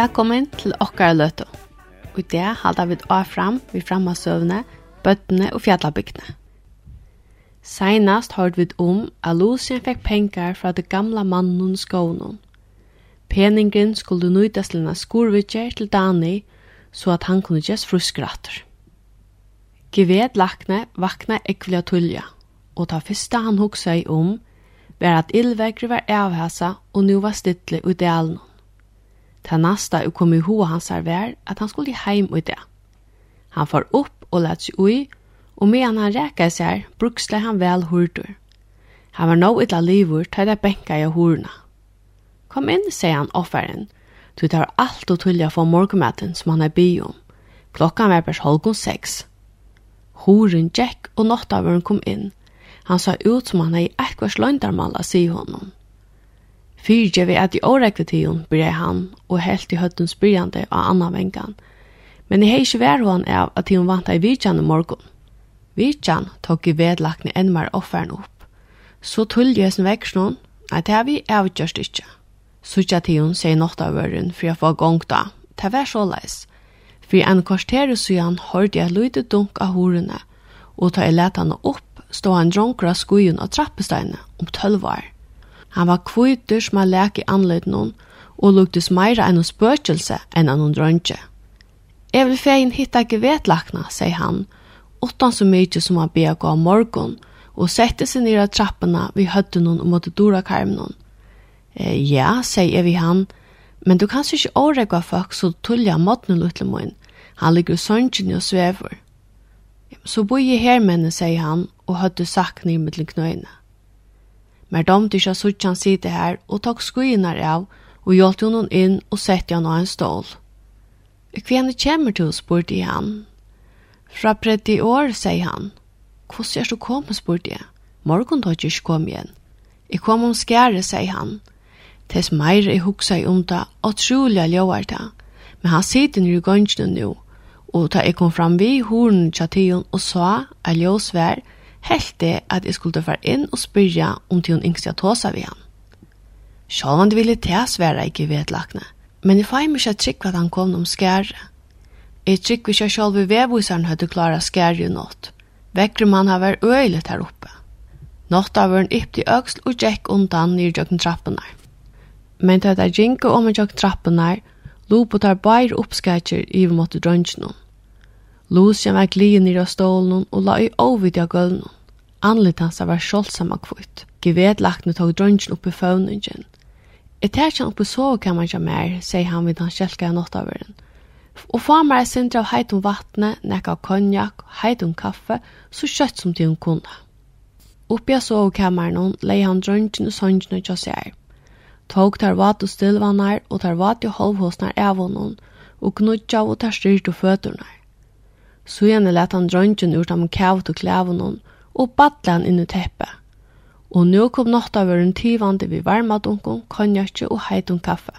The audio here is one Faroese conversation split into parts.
Velkommen til okkar løtu. Og det halda vi av fram vi framma søvne, bøttene og fjallabygdene. Seinast hørte vi om at Lucien fikk penger fra det gamla mannen skånen. Peningen skulle nøytas til en skorvidger til Dani, så at han kunne gjøres fruskerater. Geved lakne vakna ekvilja tullja, og ta fyrsta han hugsa i om, var at illvegre var avhasa og nu var stille i delen. Ta nasta og kom i hoa hans her vær at han skulle heim i det. Han far opp og lät seg ui, og medan han räkade seg, bruksle han väl hurdur. Han var nå illa livur til det benka i hurna. Kom inn, sier han offeren, du tar alt og tullja for morgenmaten som han er bi om. Klokkan var bers halvgån seks. Horen Jack og nått kom inn. Han sa ut som han er i ekkvars løndarmala, sier honom. Fyrje vi at i årekve tiden byrja han og helt i høtten spyrjande av anna vengan. Men jeg hei ikke vær hon av at hun vant i vidjan i morgon. Vidjan tok i vedlakne enn mer offeren opp. Så tull jeg som vekk noen, nei, det har vi avgjørst ikke. Sutja tiden sier nått av øren for jeg får gong da. Det var så leis. For en kvarter så hørte jeg lyde dunk av horene, og ta jeg lette henne opp, stå han dronker av skojen og trappesteinene om tølv år. Han var kvitter som han lek i anleden og luktes meira enn spøkelse enn han hon drønge. Jeg vil fein hitta gevetlakna, sier han, utan så mykje som han bega av morgon, og sette seg nira trappene vi høtte noen og måtte dora karmen hon. E, ja, sier jeg vi han, men du kan ikke åregge folk så tullja måten lutle min. Han ligger sønnsjen og svever. Så bor jeg her, menne, sier han, og høtte sakne i mittlen knøyene men dom du ikke suttjan sitte her og tok skuinar av og hjelpte hon inn og sette henne av en stål. Hvem kommer til, spurte jeg han. Fra predd i år, sier han. Hvordan er du kommet, spurte jeg. Morgon tar ikke kom igjen. Jeg kom om skjære, sier han. Tess meir jeg huksa i om det, og trolig ljøver det. Men han sitter nere i gønnsene nå, og da jeg kom fram vi horen tja tion og sa at ljås vær, helt det at jeg skulle fara inn og spyrja om til hun yngste jeg tåsa ved han. Sjål om det ville til svære ikke vedlakne, men jeg fann meg ikke trygg at han kom om skære. Jeg trygg hvis jeg sjål ved vedviseren hadde klara skære i nått. Vekker man har vært øylet her oppe. Nått av en ypp til øksel og tjekk undan nir jøkken trappene. Men til at jeg gikk om en jøkken trappene, lopet tar bare oppskatjer i måte drønnsjonen. Lucian var glien i stålen og la i ovid av gulven. Anlitt hans var skjoldsamma og kvitt. Gevedlakne tog drøngen opp i føvningen. Jeg tar ikke opp i sovekammer til mer, sier han vid hans kjelka i nåttaveren. Og få meg sindra av heit om vattne, nekka av konjak, heit om kaffe, så kjøtt som de hun kunne. Oppi av sovekammeren leie han drøngen og søngen og kjøsjer. Tog tar vat og stillvannar og tar vat og halvhåsnar av honom og knudja og tar styrt og føturnar. Så gjerne lette han drøntjen ut av kjævet og klæven og badle han inn i teppet. Og nå kom natta var en tyvande vi varmadunkon, konjakje og heitun kaffe.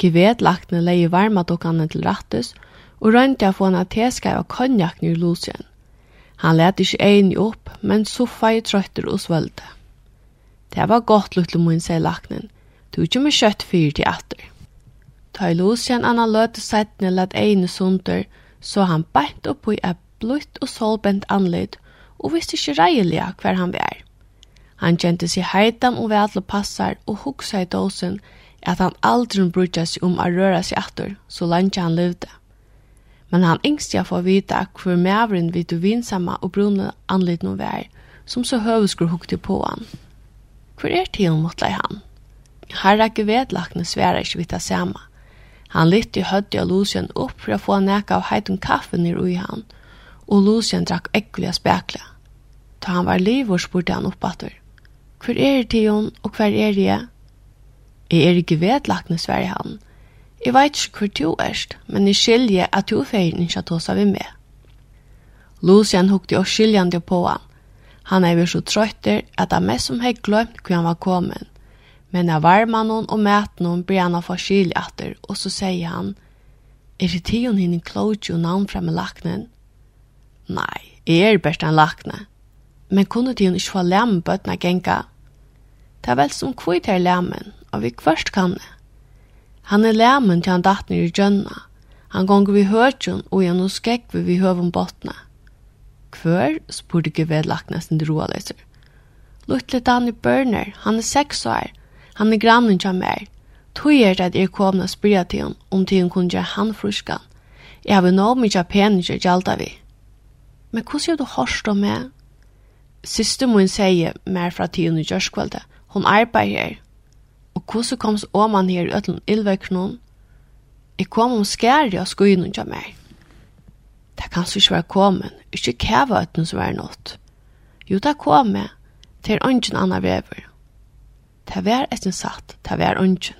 Givet lagtene leie varmadunkene til rattes, og rønte jeg få han at av konjakne i lusjen. Han let ikke enig opp, men soffa i trøtter og svølte. Det var godt lukte min, sier laknen. Du ikke med kjøtt fyrt i atter. Ta i lusjen anna løte settene let egne sunder, og så han beint opp i et bløtt og solbent anledd, og visste ikke reilig hver han var. Han kjente seg heitan og vel til passar, og hugsa i dåsen at han aldri brydde seg om å røre seg atter, så langt han levde. Men han engste jeg for å vite hvor mævren vidt du vinsamma og brunne anledd noe vær, som så høveskur hukte på han. Hvor er til, måtte han? Herre Gvedlakne svære ikke vidt det samme. Han lytte i hødde av Lucien opp for å få nekka av heitum kaffe nir ui han, og Lucien drakk ekkelig spekla. Ta han var livor spurte han oppater. Hvor er det til hon, og hver er det? Jeg er ikke vedlagt med han. Jeg vet ikke hvor du erst, men jeg skiljer at du feir ikke at hos av med. Lucien hukte og skiljande på han. Han er jo så trøytter at han mest som hei glemt hvor han var kommet. Men av varmanon og mätnon blir han av forskil og så sier han, Er det tion henne klodje og navn frem i laknen? Nei, jeg er best en lakne. Men kunne tion ikke få lem bøtna genka? Det er vel som kvitt her lemen, og vi kvørst kan det. Han er lemen til han datt nir i djønna. Han gonger vi høtjon og gjennom skekk vi vi høvum botna. Kvør, spurte gevedlaknesen til roaleser. Luttlet han i børner, han er seks år, Han er grannen til meg. Tog er det at jeg kom og spyrer til henne om til hun kunne gjøre han fruskan. Jeg har nå mye peninger gjelda vi. Men hvordan gjør du hørst om meg? Siste min sier mer fra tiden i Gjørskvalde. Hun arbeider. her. Og hvordan kom så om han her uten ildvekkene? Jeg kom om skjære og skøyene til meg. Det kan så ikke være kommet. Ikke kjæve uten som er nått. Jo, det kom jeg. Det er ingen annen vever. Det var etter satt, det var ungen.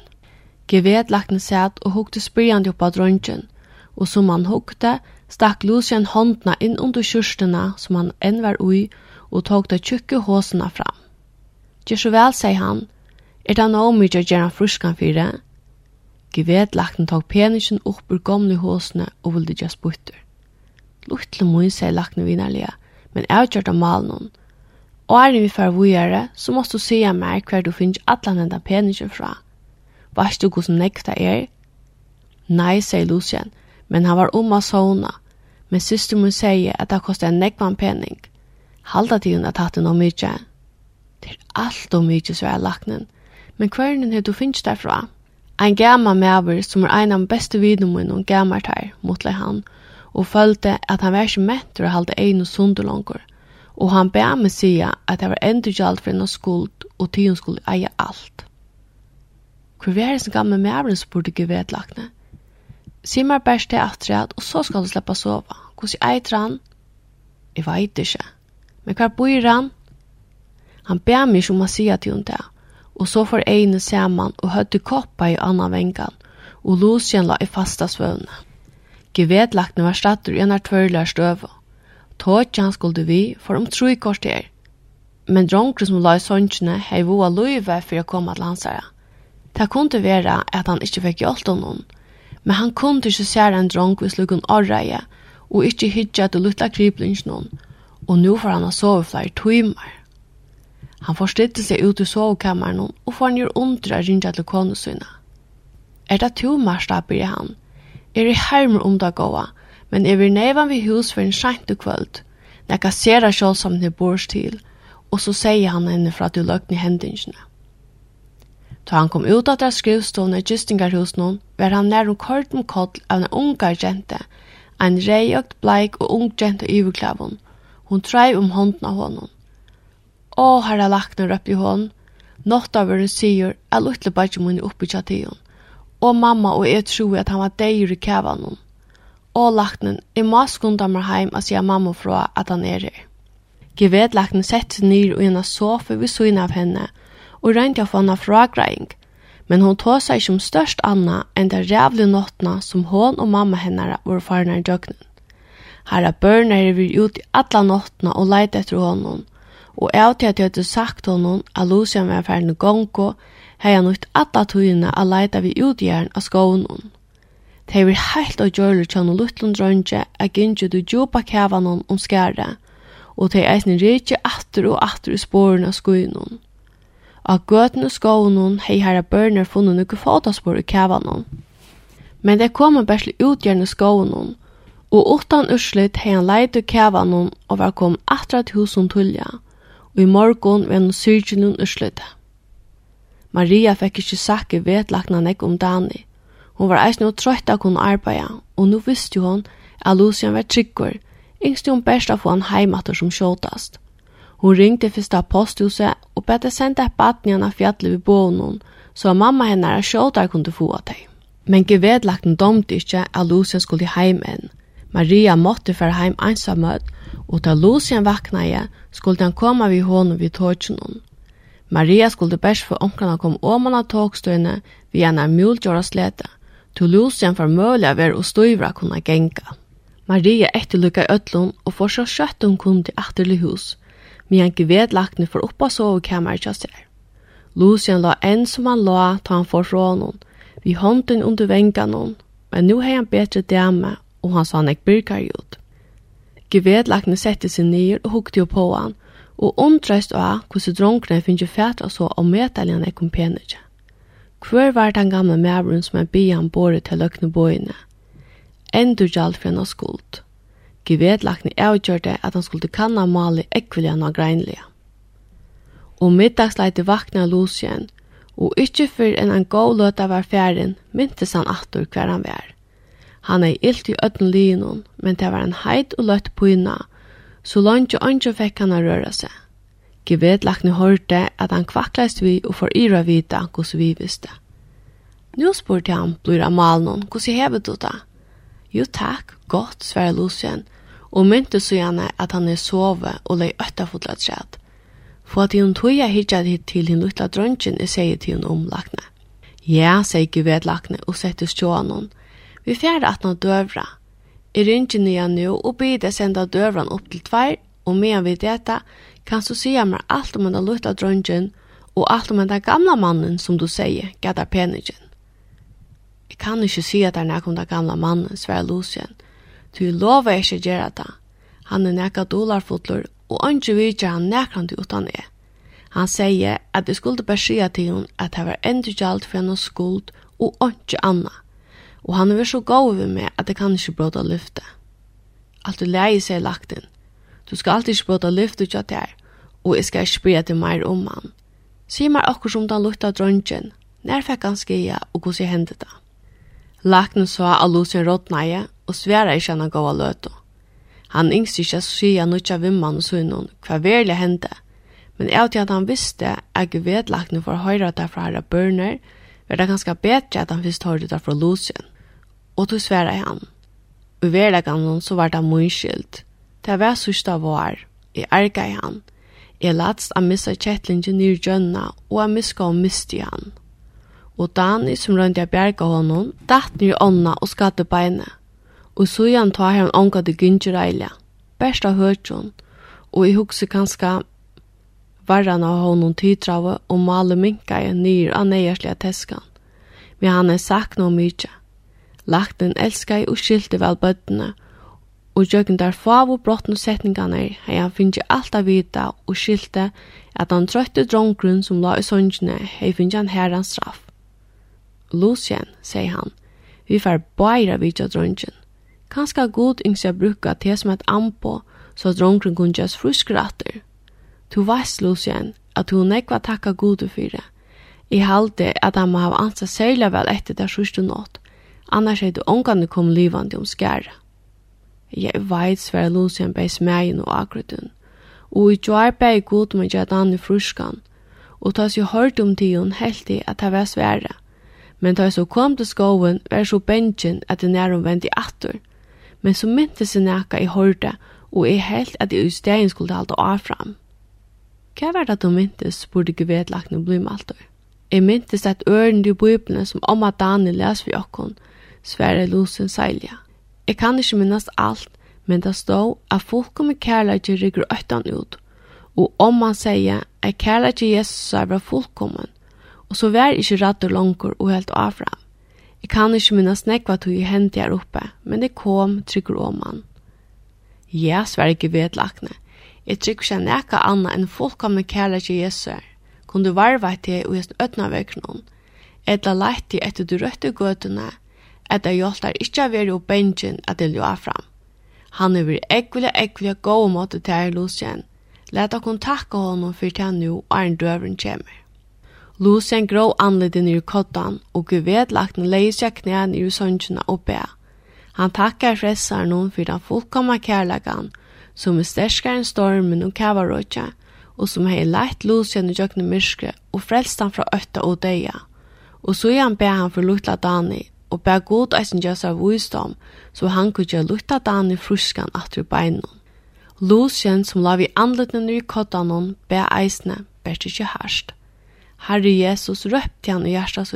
Gevet lakne sæt og hukte spyrjande av drønsken, og som han hukte, stakk Lucien håndna inn under kjørstena som han enn var ui, og tok de tjukke håsene fram. Gjør så vel, sier han, er det noe mye å gjøre fruskan for det? Gevet lakten tok penisjen opp ur gamle håsene og ville gjøre sputter. Luttle mun, sier lakten vinnerlige, men avgjørt av malen, Åren vi far vujare, så måtte du se meg hver du finner alle denne penisjen fra. Varst du hvordan nekta er? Nei, sier Lucien, men han var om av sånne. Men syster mun sier at det kostet en nekvann pening. Halda til hun har tatt det noe mye. Det er alt og mye, sier laknen. Men hveren er du finnes derfra? Ein gammal maver som er ein av beste vidumun og gammalt tær, motle han, og følte at han var ikke mentor å halde ein og sundelongur og han bæ meg sija at det var endur gjald for enn skuld, og til hun skulle eie alt. Hvor vi det som gamle mævren spurte ikke vedlagene. Si meg bæst til atreat, og så skal du slippe sova. Hvordan eitir han? Jeg veit ikke. Men hva bor han? Han bæ meg som å sija til hun det. Og så får egne saman og høyde koppa i annan vengan, og Lucien la i fasta svøvne. Gevedlagtene var stater i en av tvørlige støvå, Tåkje han skulle vi for om tro i kvarter. Men dronker som la i sånnsjene hei voa løyve for å komme til hans herre. Det kunne være at han ikke fikk hjelp av noen, men han kunne ikke se en dronk hvis lukken åreie, og ikke hitje til det lutta kriplings noen, og nå får han ha sove flere timer. Han forstidde seg ut i sovekammeren og får han gjøre ondre rinja til konesynet. Er det to, Marsta, blir han. Er i hermer om det gåa, men er vi nevan vi hus for en skjent og kvöld. Nekka sera sjålsamt i bors til, og så sier han henne fra at du løgn i hendingsene. Da han kom ut av der skrivstående i Gistingarhusen, var han nær om kort om koll av en unga jente, en reiøkt, bleik og ung jente i overklavun. Hun treiv om hånden av honom. Å, herre lakner opp i hånden, Nått av henne sier, jeg luttler bare ikke min oppe i tjatigen. Og mamma og jeg tror at han var deir i kævanen og laknen, jeg må skunda meg heim og sier mamma fra at han er her. Gevedlaknen sett seg nyr og gjennom sofa ved søgn av henne, og rent jeg få henne fra greing. men hon tog seg som størst anna enn det rævlig nåttene som hon og mamma henne var farne i døgnen. Her er børn er vi ut i alla nåttene og leite etter honom, og jeg til at jeg hadde sagt honom at Lucian var ferdig gongo, hei han ut alle togene og leite vi ut i jern av skånen. Det var helt og gjørlig kjønn og luttlund drønge er gynnsi du djupa kævanon om skære, og det eisne rikje atter og atter i sporen av skuinon. Av gøtene skånen hei herra børner funnet nukke fotospor i kævanon. Men det kom en bæsli utgjerne skånen, og utan urslit hei han leit i kævanon og var kom atra til husen tullja, og i morgon var han syrgjennom urslitet. Maria fikk ikkje sakke vetlagna nek om Dani, Hon var eisne og trøyt av kunne arbeida, og nu visste hon at Lucian var tryggur, yngste hon best av hon heimater som sjåtast. Hon ringte fyrsta posthuset og bedde senda et baden igjen av fjallet ved bånen, så mamma henne er sjåtar kunne få av deg. Men gevedlagten domte ikkje at Lucian skulle heim enn. Maria måtte fære heim einsamhet, og da Lucian vaknaje, skulle han komme vid honom vid tåtsjonen. Maria skulle best for omkring å komme om han av tågstøyene via en mulig gjøre slete, Toulouse var for av er og støyvra kunne genga. Maria etterlukka ødlun og for så kjøtt hun kom til atterlig hus, men han gved lagtene for oppa sovekammer kjast her. Lucian la enn som han la ta han for fra noen, vi hånden under venga noen, men nu hei han betre dame, og han sa han ek byrkar ut. Gved lagtene sette seg ned og hukte jo på han, og undreist av hvordan dronkene finner fæt og så om medaljen er kompenere. Hvor var den gamle mævren som er byan båret til løkne bøyene? Endur gjald for henne skuld. Givedlakne avgjørte at han skulle kanna male ekviljan og greinlige. Og middagsleite vakna Lucien, og ikkje før enn han gav løta var færen, myntes han atur hver han vær. Han er ilt i ødden linon, men det var en heit og løtt på så langt jo anjo fikk han å røre seg. Gevet lakne hørte at han kvakleist vi og får ira vita hos vi visste. Nå spurte han, blir Amal noen, hos jeg hevet du da? Jo takk, godt, sverre Lucien, og mynte så gjerne at han er sove og lei øtta fotla træt. For at hun tog jeg hitja hit til henne utla dronjen, jeg sier til henne omlakne. Ja, sier Gevet lakne og sette stjånen. Vi fjerde at han døvra. I ringer nye nå og bide senda døvran opp til tvær, og medan vi dette, Kan du sige meg alt om den lutta drøngen og alt om den gamla mannen som du sier gata penigen? Jeg kan ikke si at det er om den gamla mannen, sverre Lucien. Du lover ikke gjøre det. Han er nekka dolarfotler, og ikke vidtjer han nekrande utan det. Han sier at jeg skulle bare sige til henne at det var enda gjald for henne skuld og ikke anna. Og han er så god ved meg at jeg kan ikke bråda lyfte. Alt du leie seg lagt inn. Du skal alltid ikke bråta lyft ut av der, og jeg skal ikke bryta til meg om han. Si meg akkur som den lukta dronjen, når fikk han skia og hos jeg hendet det. Laknen sa av Lucien rådneie og sværa ikke han gav av løto. Han yngst ikke skia nutja vimman og sunnen hva verlig hendte, men jeg til at han visste at jeg vet laknen for å høre det fra herre børner, var det ganske bedre at han visste hørte det fra Lucien. Og tog sværa i han. Og i verleggen så var det mye skilt. Det var sørsta var. Jeg arga i han. Jeg latst av missa kjettlingen nir djønna, og jeg miska og misti han. Og Dani, som rønte jeg bjerga honom, datt nir ånda og skatte beinet. Og så igjen tar han ånga til gynngjøreilja. Best av høytjon. Og jeg hugsi kanska varran av honom tidrave og male minka i nir av neierslige teskan. Men han er sagt noe mykje. Lakten elskar og skilte vel bøttene, og og gjøkken der fav og brottne setningene hei han finnje alt av vita og skilte at han trøtte drongrunn som la i søngjene hei finnje han herrens straff. Lucien, sier han, vi får bare vidja drongen. Kanskje god yngst jeg bruker til som et anpå, så at drongrunn kunne gjøres fruskeratter. Du veist, Lucien, at du nekva takka gode for det. I halde at han må ha ansa særlig vel etter det sørste nåt, annars er du ångande kom livande om skæra. Jeg veit svære Lucian beis megin og akkuratun. Og i joar bei god med jadan i fruskan. Og tas jo hørt om tion helt i at det var svære. Men da jeg så kom til skoven, var så bensjen at det nærum i atur. Men så mynte seg nekka i hørte, og jeg helt at jeg ustegin skulle halda avfram. Hva var det du myntes, spurte gevedlakne blimaltur. Jeg myntes at øren i bøyblene som om at Daniel les vi okkon, svære Lusen Seilja. Jeg kan ikke minnes alt, men det stod at folk kommer kærleikje rykker øttan ut, og om man sier at kærleikje Jesus er bra fullkommen, og så vær ikke rett og langer og helt avfram. Jeg kan ikke minnes nekva tog i hendt her oppe, men det kom trykker om man. Ja, sverre ikke vedlakne. Jeg trykker ikke nekka anna enn fullkommen kærleikje Jesus er. Kun du varva til og gjøre øtna vekk noen, etla leit etter du røtte gøtene, at det hjáltar ikkje av er bengen at det ljóa fram. Han er vir ekvelig ekvile gode måte til er Lucien. Leta kon takka honom for til han nu og er en døvren kjemmer. Lucien grå anledin i kottan og guvet lagt en leisja knæan i søngjena og bea. Han takkar fressar noen for den fullkomma kærlagan, som er sterskare enn stormen og kavarotja, og som hei leit Lucien i jøkne myrskre og frelst han fra øtta og deia. Og så igjen be han for lutla Dani og bær god eisen gjør seg visdom, så han kunne gjøre lukta dan i fruskan atter beinene. Lusjen som la vi anleten i kottanen, bæ eisene, bært ikke herst. Herre Jesus røpte han i hjertet.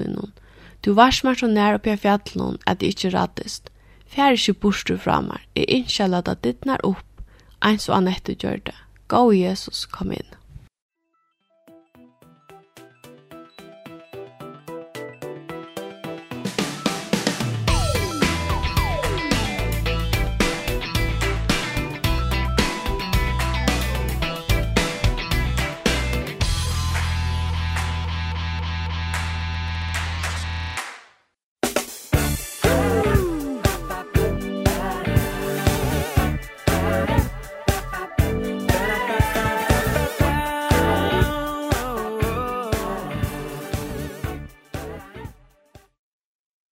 Du var meg så nær oppi av fjallen at det ikke rattest. Fjær ikke borster fra meg, jeg innskjellet at ditt nær opp, eins og Anette gjør det. Gå Jesus, kom inn.